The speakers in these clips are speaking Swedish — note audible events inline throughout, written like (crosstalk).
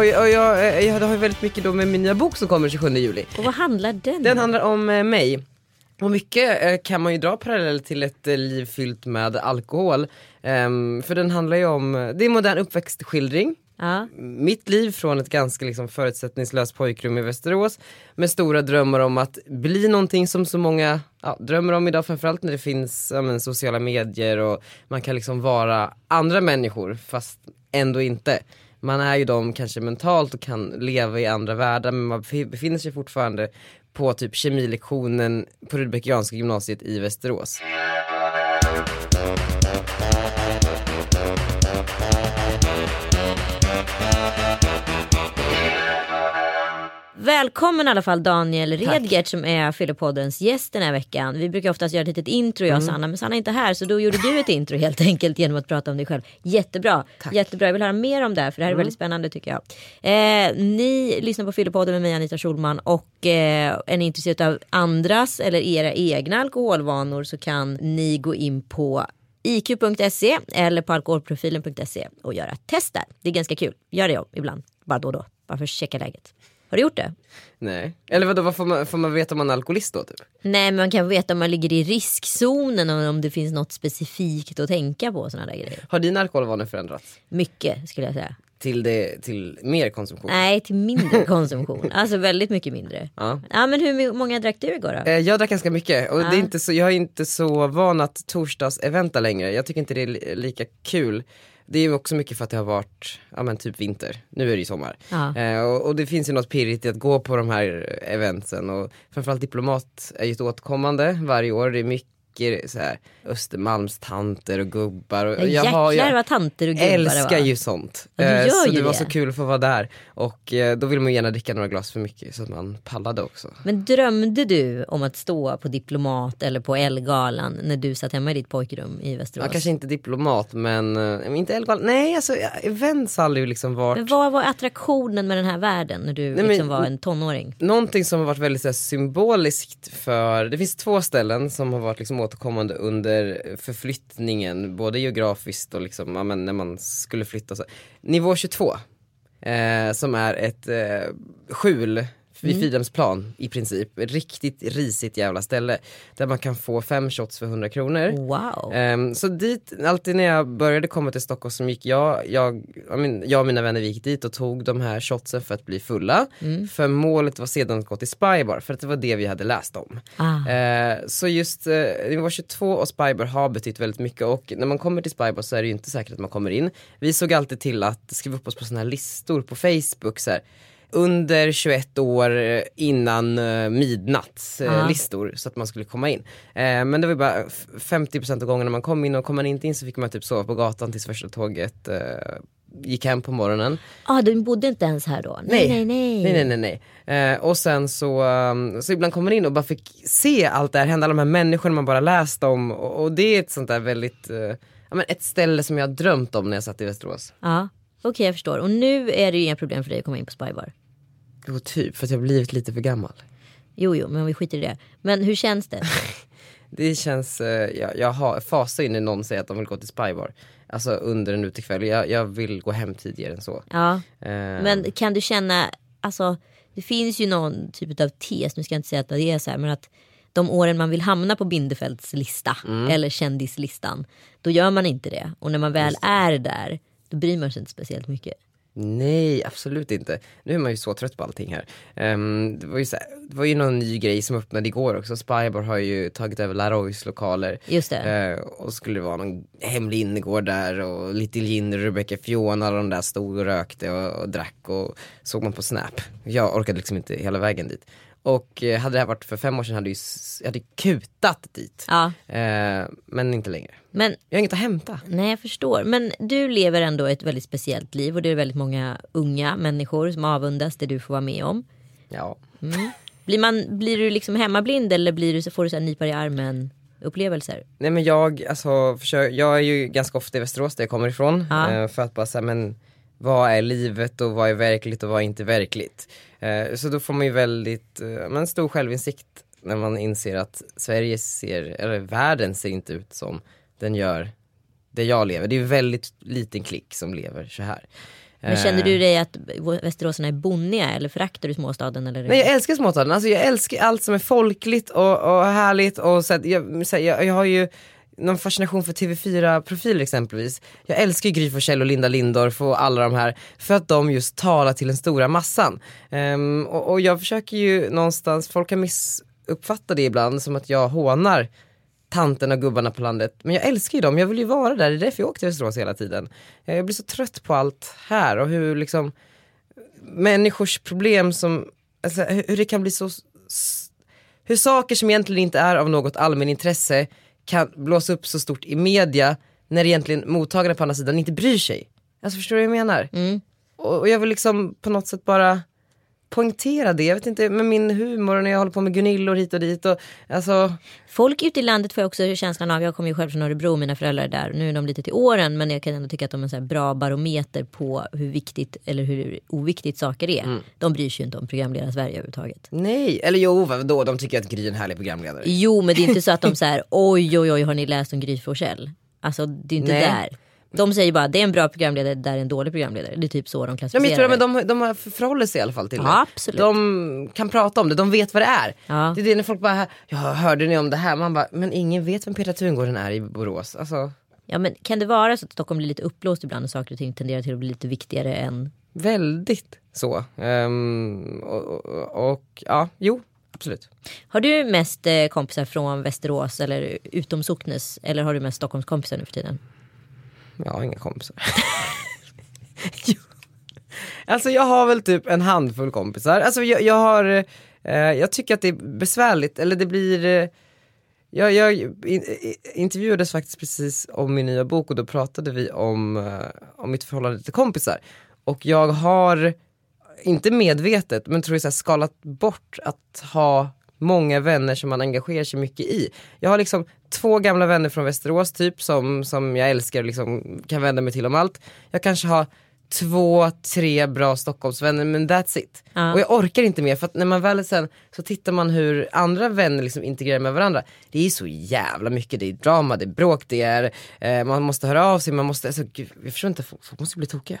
och jag, jag, jag har ju väldigt mycket då med min nya bok som kommer 27 juli. Och vad handlar den Den om? handlar om eh, mig. Och mycket eh, kan man ju dra parallell till ett eh, liv fyllt med alkohol. Ehm, för den handlar ju om, det är modern uppväxtskildring. Ja. Mitt liv från ett ganska liksom förutsättningslöst pojkrum i Västerås med stora drömmar om att bli någonting som så många ja, drömmer om idag framförallt när det finns ja, men, sociala medier och man kan liksom vara andra människor fast ändå inte. Man är ju de kanske mentalt och kan leva i andra världar men man befinner sig fortfarande på typ kemilektionen på Rudbeckianska gymnasiet i Västerås. Välkommen i alla fall Daniel Redgert som är Fyllepoddens gäst den här veckan. Vi brukar oftast göra ett litet intro jag och Mm. Sanna men Sanna är inte här så då gjorde du ett intro helt enkelt genom att prata om dig själv. Jättebra, jättebra. Jag vill höra mer om det här för det här är Mm. väldigt spännande tycker jag. Eh, ni lyssnar på Fyllepodden med mig Anita Schulman och eh, är ni intresserade av andras eller era egna alkoholvanor så kan ni gå in på iq.se eller på alkoholprofilen.se och göra test där. Det är ganska kul. Gör det ibland, bara då och då. Bara för att checka läget. Har du gjort det? Nej. Eller vadå, vad får man, får man veta om man är alkoholist då typ? Nej men man kan veta om man ligger i riskzonen och om det finns något specifikt att tänka på. Såna där grejer. Har dina alkoholvanor förändrats? Mycket skulle jag säga. Till, det, till mer konsumtion? Nej till mindre (laughs) konsumtion. Alltså väldigt mycket mindre. Ja. Ja men hur många drack du igår då? Eh, Jag drack ganska mycket och det är inte så, jag är inte så van att torsdags-eventa längre. Jag tycker inte det är li- lika kul. Det är också mycket för att det har varit, ja men typ vinter. Nu är det ju sommar. Ja. Eh, och, och det finns ju något pirrigt i att gå på de här eventsen och framförallt Diplomat är ju ett återkommande varje år. Det är mycket så här Östermalmstanter och gubbar. Och Ja, har- jäklar vad tanter och gubbar det älskar var. ju sånt. Ja, du Eh, gör så ju det var det. så kul att få vara där. Och eh, då vill man ju gärna dricka några glas för mycket så att man pallade också. Men drömde du om att stå på Diplomat eller på Elgalan när du satt hemma i ditt pojkrum i Västerås? Ja, kanske inte diplomat men eh, inte Elgal. Nej alltså events har aldrig liksom varit Men vad var attraktionen med den här världen när du men- liksom var en tonåring? Någonting som har varit väldigt så här, symboliskt för, det finns två ställen som har varit liksom återkommande under förflyttningen, både geografiskt och liksom, ja, men när man skulle flytta. Så. Nivå 22, eh, som är ett eh, skjul vid Fridhemsplan i princip, riktigt risigt jävla ställe där man kan få fem shots för 100 kronor. Wow. Ehm, så dit, alltid när jag började komma till Stockholm så gick jag, jag, jag, och mina vänner vi gick dit och tog de här shotsen för att bli fulla. För målet var sedan att gå till Spybar, för att det var det vi hade läst om. Ah. Eh, så just eh, nivå 22 och Spybar har betytt väldigt mycket och när man kommer till Spybar så är det ju inte säkert att man kommer in. Vi såg alltid till att skriva upp oss på sådana här listor på Facebook så här, under 21 år eh, innan eh, midnatt eh, Ja. så att man skulle komma in. Eh, men det var bara f- 50% av gångerna man kom in och kom man inte in så fick man typ sova på gatan tills första tåget eh, gick hem på morgonen. Ah, du bodde inte ens här då? Nej, nej, nej. nej, nej, nej, nej. Eh, och sen så, um, så ibland kom man in och bara fick se allt det här hända, alla de här människorna man bara läst om och, och det är ett sånt där väldigt, eh, ja men ett ställe som jag drömt om när jag satt i Västerås. Ja, okej jag förstår. Och nu är det ju inga problem för dig att komma in på Spybar. Jo typ, för att jag har blivit lite för gammal. Jo, jo, men vi skiter i det. Men hur känns det? (laughs) Det känns, eh, jag, jag har, fasar in när någon säger att de vill gå till Spybar. Alltså under en utekväll, jag, jag vill gå hem tidigare än så. Ja, Eh, men kan du känna, alltså det finns ju någon typ av tes, nu ska jag inte säga att det är så här, men att de åren man vill hamna på Bindefelds lista eller kändislistan, då gör man inte det. Och när man väl är där, då bryr man sig inte speciellt mycket. Nej, absolut inte. Nu är man ju så trött på allting här. Ehm, det, var ju så här, det var ju någon ny grej som öppnade igår också. Spybar har ju tagit över Laroys lokaler. Just det. Eh, och skulle vara någon hemlig innergård där och Little Gin, Rebecca Fiona, alla de där stod och rökte och, och drack och såg man på Snap. Jag orkade liksom inte hela vägen dit. Och eh, hade det här varit för fem år sedan hade jag hade kutat dit. Ja, Eh, men inte längre. Men Jag har inget att hämta. Nej, jag förstår. Men du lever ändå ett väldigt speciellt liv och det är väldigt många unga människor som avundas det du får vara med om. Ja. Blir, man, blir du liksom hemmablind eller blir du, så får du så här nypar i armen upplevelser? Nej men jag, alltså, försök, jag är ju ganska ofta i Västerås där jag kommer ifrån. Ja. Eh, för att bara säga men vad är livet och vad är verkligt och vad är inte verkligt. Eh, så då får man ju väldigt, eh, men stor självinsikt när man inser att Sverige ser, eller världen ser inte ut som den gör där jag lever. Det är väldigt liten klick som lever så här. Men känner du dig att västeråsarna är bonniga eller föraktar du småstaden? Eller? Nej jag älskar småstaden, alltså jag älskar allt som är folkligt och, och härligt och så att jag, så jag, jag har ju någon fascination för TV4-profiler exempelvis. Jag älskar Gry Forssell och Linda Lindorff och alla de här för att de just talar till den stora massan. Um, och, och, jag försöker ju någonstans, folk kan missuppfatta det ibland som att jag hånar tanterna och gubbarna på landet. Men jag älskar ju dem, jag vill ju vara där, det är därför jag åker till Västerås hela tiden. Jag blir så trött på allt här och hur liksom människors problem som, alltså, hur det kan bli så, hur saker som egentligen inte är av något allmänintresse kan blåsa upp så stort i media när egentligen mottagarna på andra sidan inte bryr sig. Alltså förstår du vad jag menar? Mm. Och, och jag vill liksom på något sätt bara poängtera det. Jag vet inte med min humor och när jag håller på med Gunillor hit och dit. Och, alltså... Folk ute i landet får jag också känslan av, jag kommer ju själv från Örebro, mina föräldrar är där, nu är de lite till åren men jag kan ändå tycka att de är en bra barometer på hur viktigt eller hur oviktigt saker är. Mm. De bryr sig ju inte om programledare Sverige överhuvudtaget. Nej, eller jo vadå, de tycker att Gry är en härlig programledare. Jo men det är inte så att de (laughs) säger oj oj oj har ni läst om Gry Forssell? Alltså det är inte Nej. där. De säger bara det är en bra programledare, det är en dålig programledare. Det är typ så de klassificerar ja, men de, de, de förhåller sig i alla fall till ja, det. Absolut. De kan prata om det, de vet vad det är. Ja. Det är det när folk bara, ja hörde ni om det här? Man bara, men ingen vet vem Petra Tungården är i Borås. Alltså... Ja men kan det vara så att Stockholm blir lite uppblåst ibland och saker och ting tenderar till att bli lite viktigare än? Väldigt så. Um, och, och, och, ja, jo absolut. Har du mest eh, kompisar från Västerås eller utom Socknes eller har du mest Stockholmskompisar nu för tiden? Jag har inga kompisar. (laughs) alltså jag har väl typ en handfull kompisar. Alltså jag, jag har, eh, jag tycker att det är besvärligt, eller det blir eh, jag, jag in, intervjuades faktiskt precis om min nya bok och då pratade vi om, eh, om mitt förhållande till kompisar. Och jag har, inte medvetet, men tror jag skalat bort att ha många vänner som man engagerar sig mycket i. Jag har liksom två gamla vänner från Västerås typ som, som jag älskar och liksom kan vända mig till om allt. Jag kanske har två, tre bra Stockholmsvänner men that's it. Ja. Och jag orkar inte mer för att när man väl sen så tittar man hur andra vänner liksom integrerar med varandra. Det är så jävla mycket, det är drama, det är bråk, det är, eh, man måste höra av sig, man måste, alltså, gud, jag förstår inte, folk måste bli tokiga.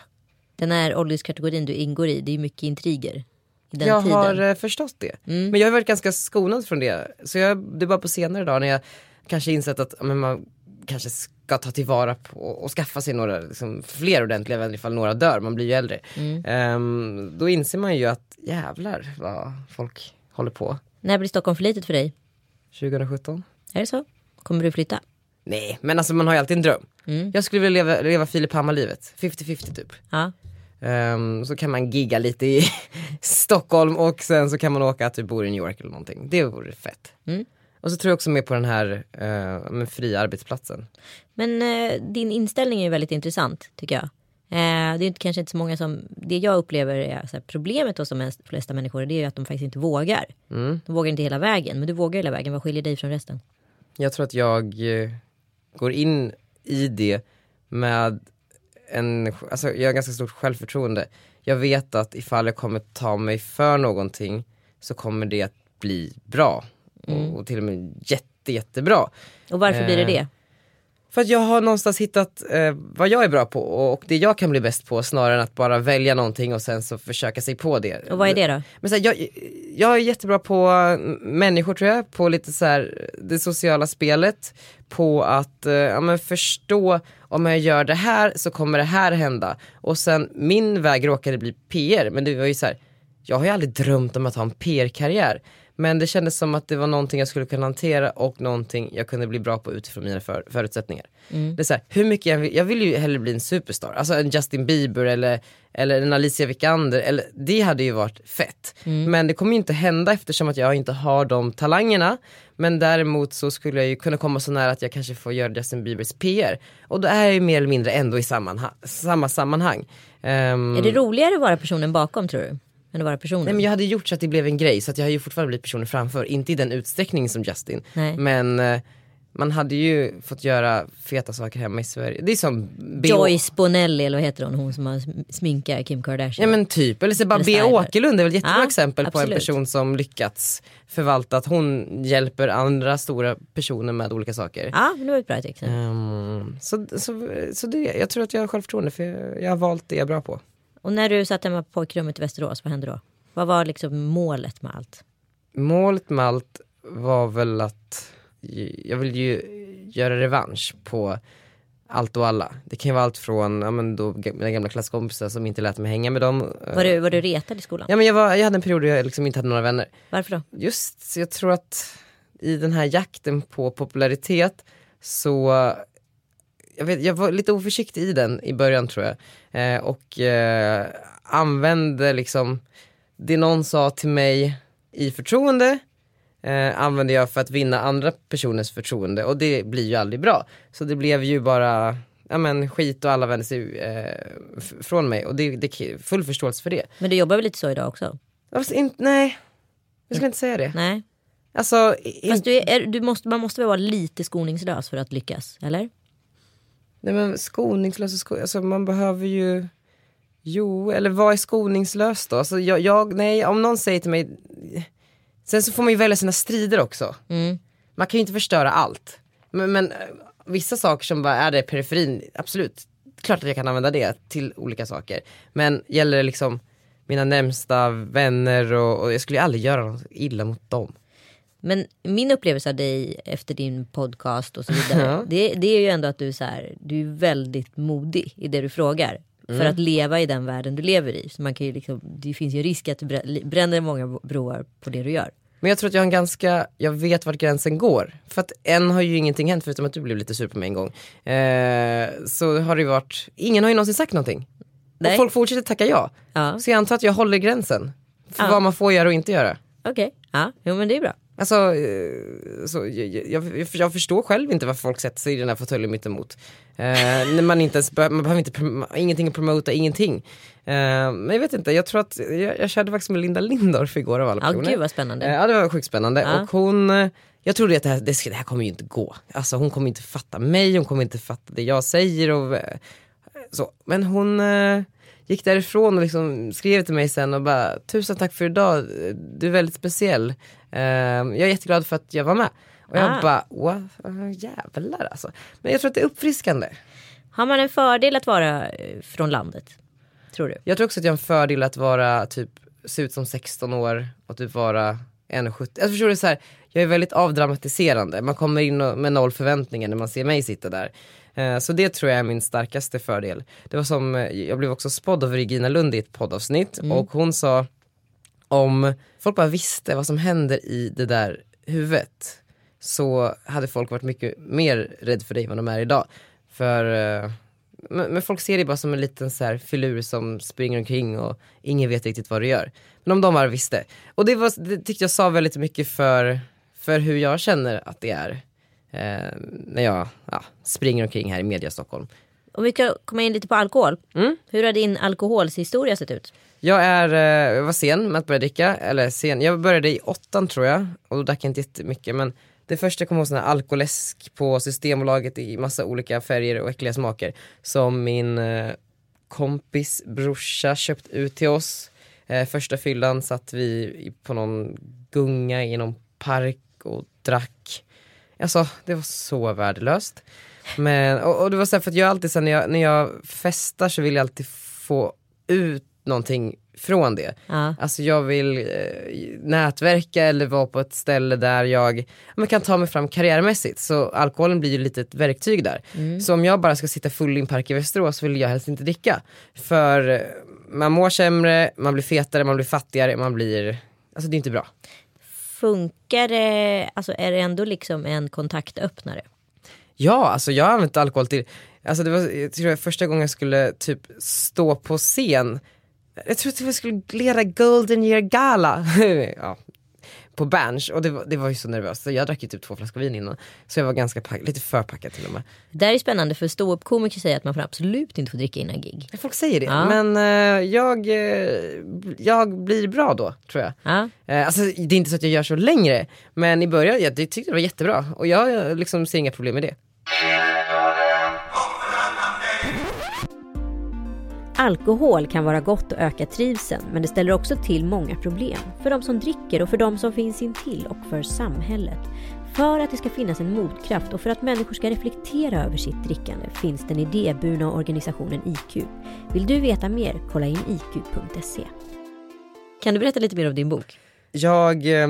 Den här ålderskategorin du ingår i, det är mycket intriger jag tiden. har eh, förstått det. Mm. Men jag har varit ganska skonad från det. Så jag, det var på senare dagar när jag kanske insett att men man kanske ska ta tillvara på och skaffa sig några liksom, fler ordentliga vänner ifall några dör, man blir ju äldre. Mm. Um, då inser man ju att jävlar vad folk håller på. När blir Stockholm för litet för dig? 2017. Är det så? Kommer du flytta? Nej, men alltså man har ju alltid en dröm. Mm. Jag skulle vilja leva, leva Filip Hammar-livet, 50-50 typ. Ja. Um, så kan man gigga lite i (laughs) Stockholm och sen så kan man åka att du bor i New York eller någonting. Det vore fett. Mm. Och så tror jag också mer på den här uh, med fria arbetsplatsen. Men uh, din inställning är väldigt intressant tycker jag. Uh, det är kanske inte så många som, det jag upplever är så här, problemet hos de flesta människor det är ju att de faktiskt inte vågar. Mm. De vågar inte hela vägen, men du vågar hela vägen. Vad skiljer dig från resten? Jag tror att jag går in i det med en, alltså jag har ganska stort självförtroende. Jag vet att ifall jag kommer ta mig för någonting så kommer det att bli bra. Mm. Och, och, till och med jätte, jättebra. Och varför eh, blir det det? För att jag har någonstans hittat eh, vad jag är bra på och, det jag kan bli bäst på snarare än att bara välja någonting och sen så försöka sig på det. Och vad är det då? Men så här, jag, jag är jättebra på människor tror jag, på lite så här, det sociala spelet, på att eh, ja, men förstå om jag gör det här så kommer det här hända. Och sen min väg råkade bli PR, men det var ju så här, jag har ju aldrig drömt om att ha en PR-karriär. Men det kändes som att det var någonting jag skulle kunna hantera och någonting jag kunde bli bra på utifrån mina för, förutsättningar. Mm. Det är så här, hur mycket jag vill, jag vill ju hellre bli en superstar, alltså en Justin Bieber eller, eller en Alicia Vikander, eller, det hade ju varit fett. Mm. Men det kommer ju inte hända eftersom att jag inte har de talangerna. Men däremot så skulle jag ju kunna komma så nära att jag kanske får göra Justin Biebers PR. Och då är jag ju mer eller mindre ändå i sammanhang, samma sammanhang. Um, är det roligare att vara personen bakom tror du? Än att vara personen. Nej men jag hade gjort så att det blev en grej så att jag har ju fortfarande blivit personen framför. Inte i den utsträckning som Justin. Nej. Men eh, man hade ju fått göra feta saker hemma i Sverige. Det är som B Joyce Bonelli eller vad heter hon? Hon som har sminkat Kim Kardashian. Ja men typ. Eller så bara B Åkerlund är väl ett jättebra ja, exempel absolut. på en person som lyckats förvalta att hon hjälper andra stora personer med olika saker. Ja det var ett bra exempel. Um, så så, så det, jag tror att jag har självförtroende för jag, jag har valt det jag är bra på. Och när du satt hemma på pojkrummet i Västerås, vad hände då? Vad var liksom målet med allt? Målet med allt var väl att jag vill ju göra revansch på allt och alla. Det kan ju vara allt från ja, men då, mina gamla klasskompisar som inte lät mig hänga med dem. Var du, var du retad i skolan? Ja men jag, var, jag hade en period då jag liksom inte hade några vänner. Varför då? Just, jag tror att i den här jakten på popularitet så jag, vet, jag var lite oförsiktig i den i början tror jag. Eh, och eh, använde liksom det någon sa till mig i förtroende eh, använde jag för att vinna andra personers förtroende och det blir ju aldrig bra. Så det blev ju bara ja men skit och alla vände sig eh, från mig och det, det är full förståelse för det. Men du jobbar väl lite så idag också? Alltså, in, nej, jag skulle inte säga det. Nej. Alltså, in... Fast du är, du måste, man måste väl vara lite skoningslös för att lyckas, eller? Nej men skoningslös, sko alltså man behöver ju Jo, eller vad är skoningslös då? Alltså jag, jag, nej om någon säger till mig Sen så får man ju välja sina strider också. Mm. Man kan ju inte förstöra allt. Men, men, eh, vissa saker som bara är det periferin, absolut. Klart att jag kan använda det till olika saker. Men gäller det liksom mina närmsta vänner och, och jag skulle ju aldrig göra något illa mot dem. Men min upplevelse av dig efter din podcast och så vidare. det, det, är ju ändå att du är, så här, du är väldigt modig i det du frågar. Mm. För att leva i den världen du lever i. Så man kan ju liksom, det finns ju risk att du bränner många broar på det du gör. Men jag tror att jag har en ganska, jag vet vart gränsen går. För att än har ju ingenting hänt förutom att du blev lite sur på mig en gång. Eh, så har det ju varit, ingen har ju någonsin sagt någonting. Nej. Och folk fortsätter tacka ja. ja. Så jag antar att jag håller gränsen. För ja. vad man får göra och inte göra. Okej, okay. ja, jo men det är bra. Alltså, eh, så, jag, jag, jag, förstår själv inte varför folk sätter sig i den här fåtöljen mittemot. Eh, när man inte ens, man behöver inte, ingenting att promota, ingenting. Eh, men jag vet inte, jag tror att, jag, jag körde faktiskt med Linda Lindorff igår av alla personer. Ja, gud vad spännande. Eh, ja, det var sjukt spännande. Ja. Och hon, eh, jag trodde att det här, det, det, här kommer ju inte gå. Alltså hon kommer inte fatta mig, hon kommer inte fatta det jag säger och eh, så. Men hon gick därifrån och liksom skrev till mig sen och bara tusen tack för idag, du är väldigt speciell. Uh, jag är jätteglad för att jag var med. Och jag ah. bara, what? jävlar alltså. Men jag tror att det är uppfriskande. Har man en fördel att vara eh, från landet? Tror du? Jag tror också att jag har en fördel att vara typ, se ut som 16 år och typ vara 1,70. Jag förstår det så här, jag är väldigt avdramatiserande. Man kommer in med noll förväntningar när man ser mig sitta där. Eh, så det tror jag är min starkaste fördel. Det var som, eh, jag blev också spådd av Regina Lund i ett poddavsnitt mm. och hon sa om folk bara visste vad som händer i det där huvudet så hade folk varit mycket mer rädd för dig än vad de är idag. För eh, men folk ser dig bara som en liten så här filur som springer omkring och ingen vet riktigt vad du gör. Men om de bara visste. Och det, var, det tyckte jag sa väldigt mycket för, för hur jag känner att det är eh, när jag ja, springer omkring här i media Stockholm. Om vi kan komma in lite på alkohol. Mm? Hur har din alkoholhistoria sett ut? Jag är, eh, jag var sen med att börja dricka, eller sen, jag började i åttan tror jag och då drack jag inte jättemycket men det första jag kommer ihåg sån här alkoläsk på Systembolaget i massa olika färger och äckliga smaker som min eh, kompis brorsa köpt ut till oss. Eh, första fyllan satt vi på någon gunga i någon park och drack Alltså det var så värdelöst. Men, och, och det var så här, för att jag alltid så när jag, när jag festar så vill jag alltid få ut någonting från det. Ja. Alltså jag vill eh, nätverka eller vara på ett ställe där jag man kan ta mig fram karriärmässigt. Så alkoholen blir ju lite ett verktyg där. Mm. Så om jag bara ska sitta full i en park i Västerås så vill jag helst inte dricka. För eh, man mår sämre, man blir fetare, man blir fattigare, man blir, alltså det är inte bra funkar det, alltså är det ändå liksom en kontaktöppnare? Ja, alltså jag har använt alkohol till, alltså det var jag tror jag, första gången jag skulle typ stå på scen jag tror att jag skulle leda Golden Year Gala. (laughs) ja, på Berns och det var, det var ju så nervöst. Så jag drack ju typ två flaskor vin innan. Så jag var ganska pack, lite för packad till och med. Det här är spännande för ståuppkomiker säger att man får absolut inte få dricka innan gig. Folk säger det ja. men uh, jag, uh, jag blir bra då tror jag. Ja. Uh, alltså det är inte så att jag gör så längre. Men i början, jag tyckte det var jättebra. Och jag liksom ser inga problem med det. Alkohol kan vara gott och öka trivseln men det ställer också till många problem. För de som dricker och för de som finns intill och för samhället. För att det ska finnas en motkraft och för att människor ska reflektera över sitt drickande finns den idéburna organisationen IQ. Vill du veta mer? Kolla in iq.se. Kan du berätta lite mer om din bok? Jag, eh,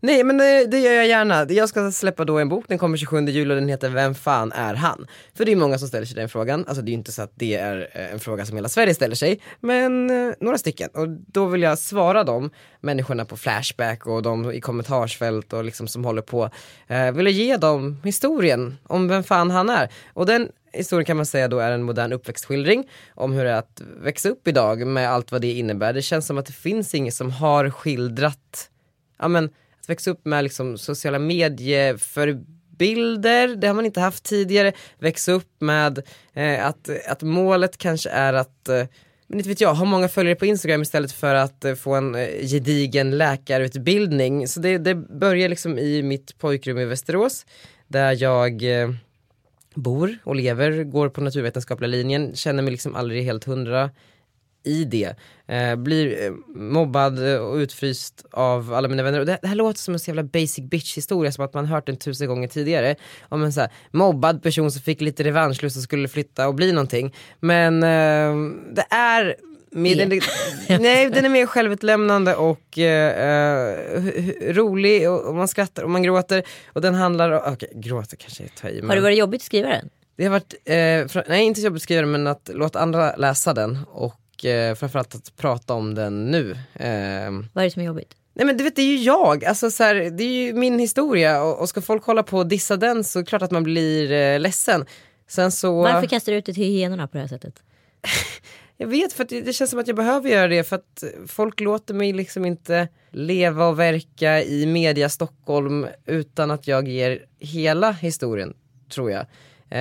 nej men det, det gör jag gärna. Jag ska släppa då en bok, den kommer 27 juli och den heter Vem fan är han? För det är många som ställer sig den frågan, alltså det är ju inte så att det är eh, en fråga som hela Sverige ställer sig, men några stycken. Och då vill jag svara de människorna på Flashback och de i kommentarsfält och liksom som håller på, eh, vill jag ge dem historien om vem fan han är. Och den historien kan man säga då är en modern uppväxtskildring om hur det är att växa upp idag med allt vad det innebär. Det känns som att det finns inget som har skildrat, ja men att växa upp med liksom sociala medieförebilder, det har man inte haft tidigare. Växa upp med eh, att, att målet kanske är att eh, men inte vet jag, ha många följare på Instagram istället för att eh, få en eh, gedigen läkarutbildning. Så det, det börjar liksom i mitt pojkrum i Västerås där jag eh, bor och lever, går på naturvetenskapliga linjen, känner mig liksom aldrig helt hundra i det. Eh, blir eh, mobbad eh, och utfryst av alla mina vänner. Och det, det här låter som en så jävla basic bitch historia som att man hört den tusen gånger tidigare. Om en så här, mobbad person som fick lite revanschlust och skulle flytta och bli någonting. Men eh, det är med, den, (laughs) nej, den är mer självutlämnande och eh, rolig och, och, man skrattar och man gråter. Och den handlar om, okej okay, gråter kanske jag tar i. Men... Har det varit jobbigt att skriva den? Det har varit, eh, för, nej inte jobbigt att skriva den men att låta andra läsa den och eh, framförallt att prata om den nu. Eh, Vad är det som är jobbigt? Nej men du vet det är ju jag, alltså, så här, det är ju min historia och, och ska folk hålla på och dissa den så är det klart att man blir eh, ledsen. Sen så... Varför kastar du ut det till hyenorna på det här sättet? (laughs) Jag vet för att det känns som att jag behöver göra det för att folk låter mig liksom inte leva och verka i media Stockholm utan att jag ger hela historien tror jag. Uh,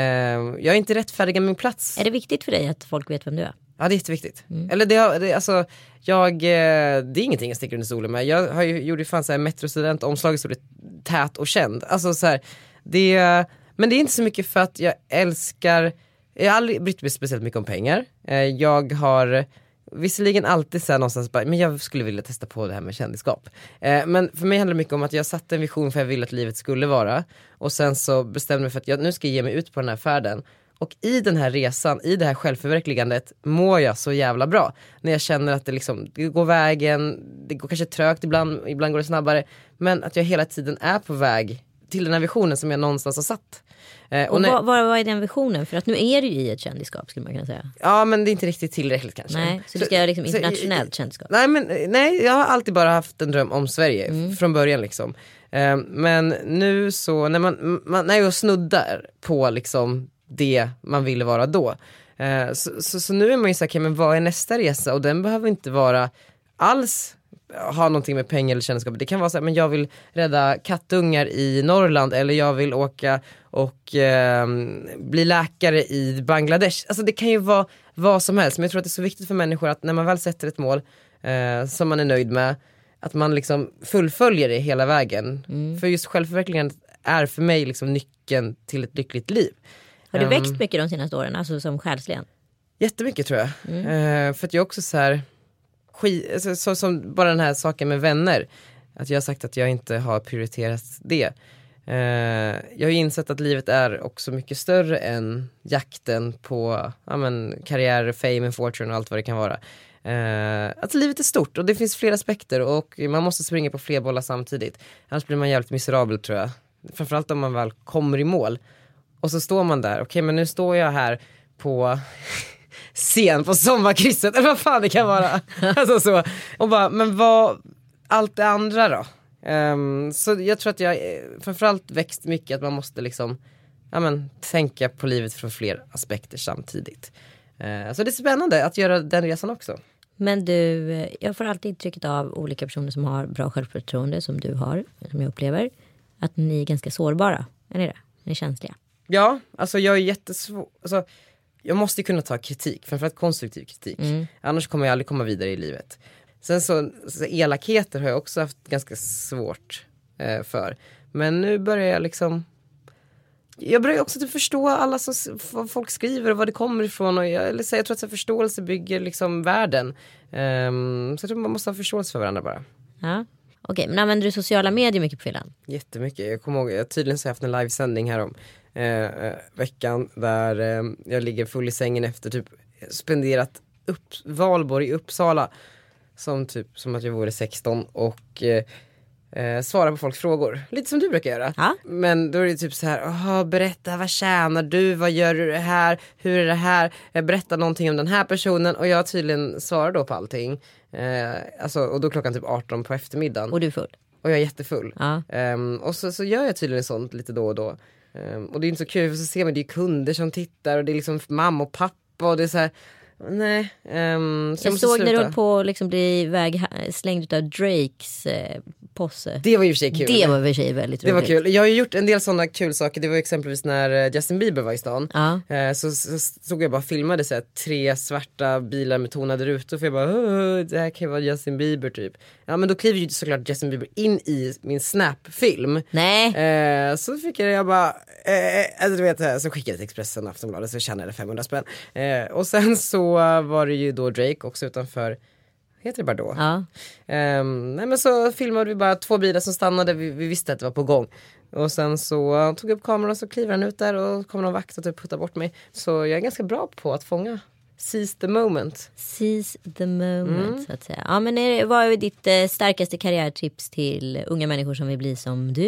jag är inte rättfärdiga min plats. Är det viktigt för dig att folk vet vem du är? Ja det är jätteviktigt. Mm. Eller det, det, alltså, jag, eh, det är ingenting jag sticker under stolen med. Jag har ju, gjorde ju fan såhär metrostudent, omslaget stod tät och känd. Alltså så här, det, men det är inte så mycket för att jag älskar jag har aldrig brytt mig speciellt mycket om pengar. Eh, jag har visserligen alltid så någonstans bara, men jag skulle vilja testa på det här med kändisskap. Eh, men för mig handlar det mycket om att jag satte en vision för jag ville att livet skulle vara. Och sen så bestämde jag mig för att jag nu ska jag ge mig ut på den här färden. Och i den här resan, i det här självförverkligandet mår jag så jävla bra. När jag känner att det liksom, det går vägen, det går kanske trögt ibland, ibland går det snabbare. Men att jag hela tiden är på väg till den här visionen som jag någonstans har satt. Eh, och, och när, vad, vad, är den visionen? För att nu är du ju i ett kändisskap skulle man kunna säga. Ja men det är inte riktigt tillräckligt kanske. Nej, så, du ska göra liksom internationellt kändisskap? Nej, men, nej, jag har alltid bara haft en dröm om Sverige mm. från början liksom. Eh, men nu så, när man, man när jag snuddar på liksom det man ville vara då. Eh, så, så, så, nu är man ju såhär, okay, men vad är nästa resa? Och den behöver inte vara alls ha någonting med pengar eller kändisskap. Det kan vara så här, men jag vill rädda kattungar i Norrland eller jag vill åka och eh, bli läkare i Bangladesh. Alltså det kan ju vara vad som helst men jag tror att det är så viktigt för människor att när man väl sätter ett mål eh, som man är nöjd med att man liksom fullföljer det hela vägen. Mm. För just självförverkligandet är för mig liksom nyckeln till ett lyckligt liv. Har du um, växt mycket de senaste åren, alltså som själsligen? Jättemycket tror jag. Mm. Uh, för att jag också så här skit, alltså, så, som bara den här saken med vänner. Att jag har sagt att jag inte har prioriterat det. Uh, jag har ju insett att livet är också mycket större än jakten på ja, men, karriär, fame and fortune och allt vad det kan vara. Uh, att livet är stort och det finns fler aspekter och man måste springa på fler bollar samtidigt. Annars blir man jävligt miserabel tror jag. Framförallt om man väl kommer i mål. Och så står man där, okej okay, men nu står jag här på (laughs) scen på sommarkrysset eller vad fan det kan vara. (laughs) alltså så. Och bara, men vad, allt det andra då? Um, så jag tror att jag framförallt växt mycket att man måste liksom ja, men, tänka på livet från fler aspekter samtidigt. Uh, så det är spännande att göra den resan också. Men du, jag får alltid intrycket av olika personer som har bra självförtroende som du har, som jag upplever, att ni är ganska sårbara. Är ni det? Ni är känsliga. Ja, alltså jag är jättesvår. Alltså, jag måste kunna ta kritik, framförallt konstruktiv kritik. Mm. Annars kommer jag aldrig komma vidare i livet. Sen så, så elakheter har jag också haft ganska svårt eh, för. Men nu börjar jag liksom jag börjar också typ förstå alla som, vad folk skriver och vad det kommer ifrån. Och jag, eller så, jag tror att så förståelse bygger liksom världen. Um, så jag tror man måste ha förståelse för varandra bara. Ja. Okej, men använder du sociala medier mycket på fyllan? Jättemycket. Jag kommer ihåg, jag tydligen så har jag haft en livesändning här om eh, eh, veckan där eh, jag ligger full i sängen efter typ spenderat upp, valborg i Uppsala. Som typ som att jag vore 16 och eh, eh, svara på folks frågor. Lite som du brukar göra. Ja. Men då är det typ så här, "Jaha, berätta vad tjänar du, vad gör du det här, hur är det här, Eh, berätta någonting om den här personen och jag tydligen svarar då på allting. Eh, alltså, och då klockan typ 18 på eftermiddagen Och du är full? och jag är jättefull. Ja. Ehm, och så, så gör jag tydligen sånt lite då och då. Ehm, och det är inte så kul för så ser man det är kunder som tittar och det är liksom mamma och pappa och det är så här, nej. ehm, så jag, Jag såg när du höll på att liksom bli iväg, slängd av Drakes eh, posse. Det var ju för sig kul. Det var i för sig väldigt Det var roligt. kul. Jag har ju gjort en del sådana kul saker. Det var exempelvis när eh, Justin Bieber var i stan. Ja. Eh, Så, så stod jag bara och filmade så här, tre svarta bilar med tonade rutor. För jag bara, "Åh, det här kan ju vara Justin Bieber typ. Ja men då kliver ju såklart Justin Bieber in i min Snap-film. Nej, Eh, så fick jag, jag bara, eh, alltså du vet, eh, så skickade jag till Expressen och Aftonbladet så tjänade jag 500 spänn. Eh, och sen så var det ju då Drake också utanför, heter det bara då? ja. Ehm, nej men så filmade vi bara två bilar som stannade, vi, vi visste att det var på gång. Och sen så tog jag upp kameran och så kliver han ut där och kommer någon vakt och typ puttar bort mig. Så jag är ganska bra på att fånga seize the moment. Seize the moment Mm. så att säga. Ja men är, vad är ditt eh, starkaste karriärtips till unga människor som vill bli som du?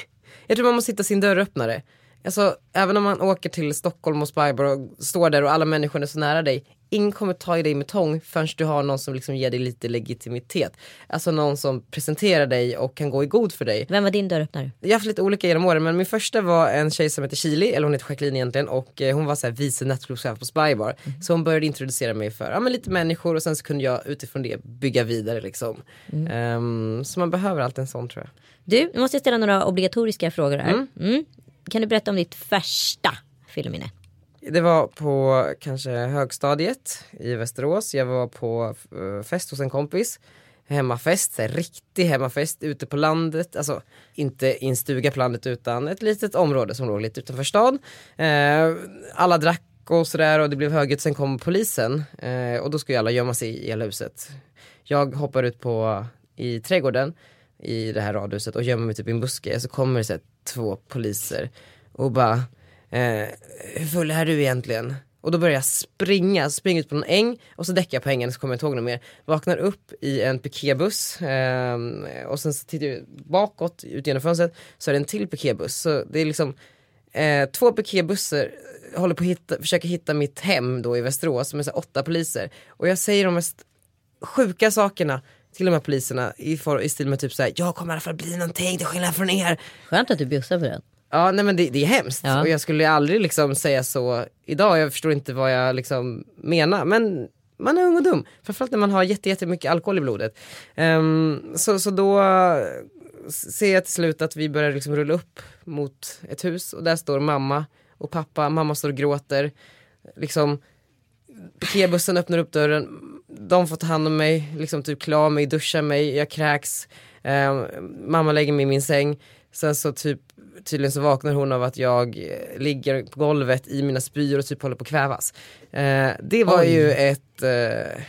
(laughs) Jag tror man måste hitta sin dörröppnare. Alltså även om man åker till Stockholm och Spybar och står där och alla människor är så nära dig. Ingen kommer ta i dig med tång förrän du har någon som liksom ger dig lite legitimitet. Alltså någon som presenterar dig och kan gå i god för dig. Vem var din dörröppnare? Jag har haft lite olika genom åren men min första var en tjej som heter Chili, eller hon heter Jacqueline egentligen och eh, hon var så här vice nattklubbschef på Spybar. Så hon började introducera mig för ja, men lite människor och sen så kunde jag utifrån det bygga vidare liksom. Ehm, så man behöver alltid en sån tror jag. Du, nu måste jag ställa några obligatoriska frågor här. Mm. Kan du berätta om ditt första filmminne? Det var på kanske högstadiet i Västerås. Jag var på eh, fest hos en kompis. Hemmafest, så här, riktig hemmafest ute på landet. Alltså inte i en stuga på landet utan ett litet område som låg lite utanför stan. Eh, alla drack och sådär och det blev högljutt. Sen kom polisen eh, och då skulle ju alla gömma sig i hela huset. Jag hoppar ut på i trädgården i det här radhuset och gömmer mig typ i en buske. Så kommer det så här, två poliser och bara eh, hur full är du egentligen? Och då börjar jag springa, springer ut på någon äng och så däckar jag på ängen så kommer jag inte ihåg något mer. Vaknar upp i en piketbuss eh, och sen så tittar jag bakåt ut genom fönstret så är det en till piketbuss. Så det är liksom eh, två piketbussar håller på att hitta, försöker hitta mitt hem då i Västerås med så här åtta poliser. Och jag säger de mest sjuka sakerna till de här poliserna i, for, i stil med typ såhär, jag kommer i alla fall bli någonting till skillnad från er. Skönt att du bjussar på den. Ja nej men det, det är hemskt Ja. och jag skulle aldrig liksom säga så idag, jag förstår inte vad jag liksom menar men man är ung och dum, framförallt när man har jätte, jättemycket alkohol i blodet. Ehm, så, så då ser jag till slut att vi börjar liksom rulla upp mot ett hus och där står mamma och pappa, mamma står och gråter. Liksom Piketbussen öppnar upp dörren, de får ta hand om mig, liksom typ klä mig, duscha mig, jag kräks. Eh, mamma lägger mig i min säng. Sen så typ tydligen så vaknar hon av att jag eh, ligger på golvet i mina spyor och typ håller på att kvävas. Eh, det var Oj. ju ett, eh,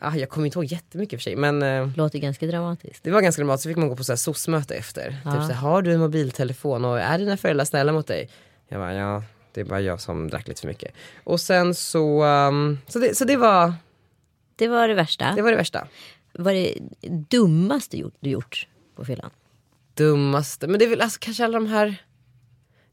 ah, jag kommer inte ihåg jättemycket för sig men eh, Låter ganska dramatiskt. det var ganska dramatiskt, så fick man gå på så här SOS-möte efter. Typ Ja. så här, har du en mobiltelefon och är dina föräldrar snälla mot dig? Jag bara, ja det är bara jag som drack lite för mycket. Och sen så, ehm, så, det, så det, var, Det var det värsta. det var det värsta. Vad är det dummaste gjort, du gjort på fyllan? Dummaste, men det är väl alltså kanske alla de här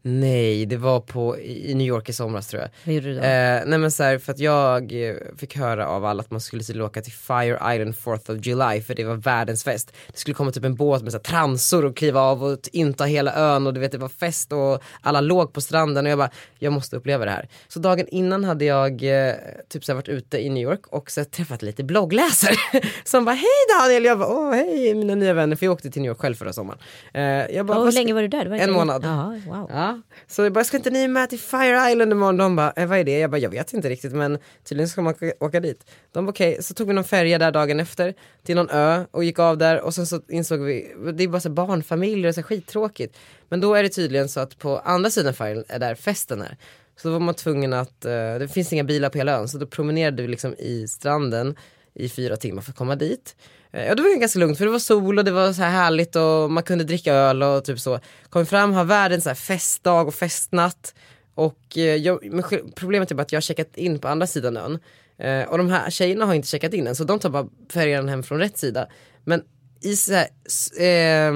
Nej, det var på, i New York i somras tror jag. Vad gjorde du då? Eh, nej men så här, för att jag eh, fick höra av alla att man skulle tydligen åka till Fire Island 4th of July för det var världens fest. Det skulle komma typ en båt med så här, transor och kliva av och inta hela ön och du vet det var fest och alla låg på stranden och jag bara, jag måste uppleva det här. Så dagen innan hade jag eh, typ så här, varit ute i New York och så träffat lite bloggläsare (laughs) som bara, hej Daniel, jag bara, åh hej mina nya vänner, för jag åkte till New York själv förra sommaren. Eh, jag bara, Ja, hur "Vad ska- länge var du där? Var En månad. Jaha, wow. Ja, så jag bara, ska inte ni med till Fire Island imorgon? De bara, eh, vad är det? Jag bara, jag vet inte riktigt men tydligen ska man åka, dit. De bara, okej, så tog vi någon färja där dagen efter till någon ö och gick av där och sen så insåg vi, det är bara så barnfamiljer och så här skittråkigt. Men då är det tydligen så att på andra sidan Fire Island är där festen är. Så då var man tvungen att, eh, det finns inga bilar på hela ön så då promenerade vi liksom i stranden i fyra timmar för att komma dit. Eh, ja, det var ganska lugnt för det var sol och det var så här härligt och man kunde dricka öl och typ så. Kom fram, har världens så här festdag och festnatt. Och eh, jag, men problemet är bara att jag har checkat in på andra sidan ön. Eh, och de här tjejerna har inte checkat in än så de tar bara färjan hem från rätt sida. Men i så här, eh,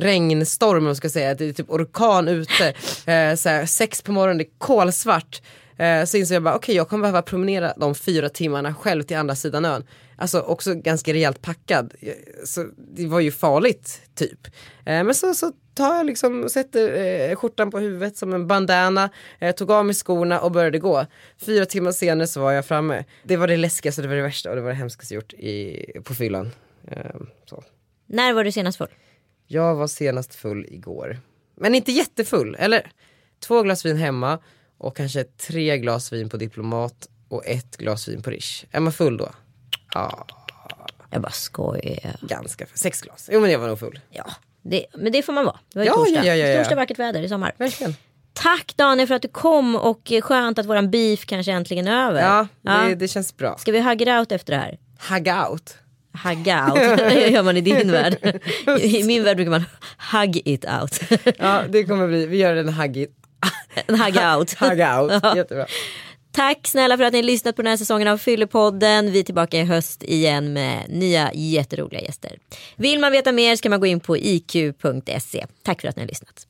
regnstorm, om man ska säga, det är typ orkan ute, eh, så här, sex på morgonen, det är kolsvart. Eh, så insåg jag bara, okej jag kommer behöva promenera de fyra timmarna själv till andra sidan ön. Alltså också ganska rejält packad. Eh, Så det var ju farligt typ. Eh, men så, så tar jag liksom, sätter eh, skjortan på huvudet som en bandana, eh, tog av mig skorna och började gå. Fyra timmar senare så var jag framme. Det var det läskigaste, det var det värsta och det var det hemskaste gjort i, på fyllan. Eh. När var du senast full? Jag var senast full igår. Men inte jättefull, eller två glas vin hemma och kanske tre glas vin på Diplomat och ett glas vin på Rish. Är man full då? Ja, Jag bara skojar. ganska full. Sex glas. Jo men jag var nog full. Ja, det, men det får man vara. Det var ju Ja, torsdag. ja, ja, ja. Torsdag vackert väder i sommar. Verkligen. Tack Daniel för att du kom och eh, skönt att våran beef kanske äntligen är över. Ja, det, det känns bra. Ska vi hugga out efter det här? Hug out. Hugga out, (laughs) (laughs) det gör man i din värld. (laughs) I min värld brukar man hug it out. Ja, det kommer bli, vi gör en huggy, (laughs) En hugga out. (laughs) hug. (laughs) Jättebra. Tack snälla för att ni har lyssnat på den här säsongen av Fyllepodden. Vi är tillbaka i höst igen med nya jätteroliga gäster. Vill man veta mer ska man gå in på iq.se. Tack för att ni har lyssnat.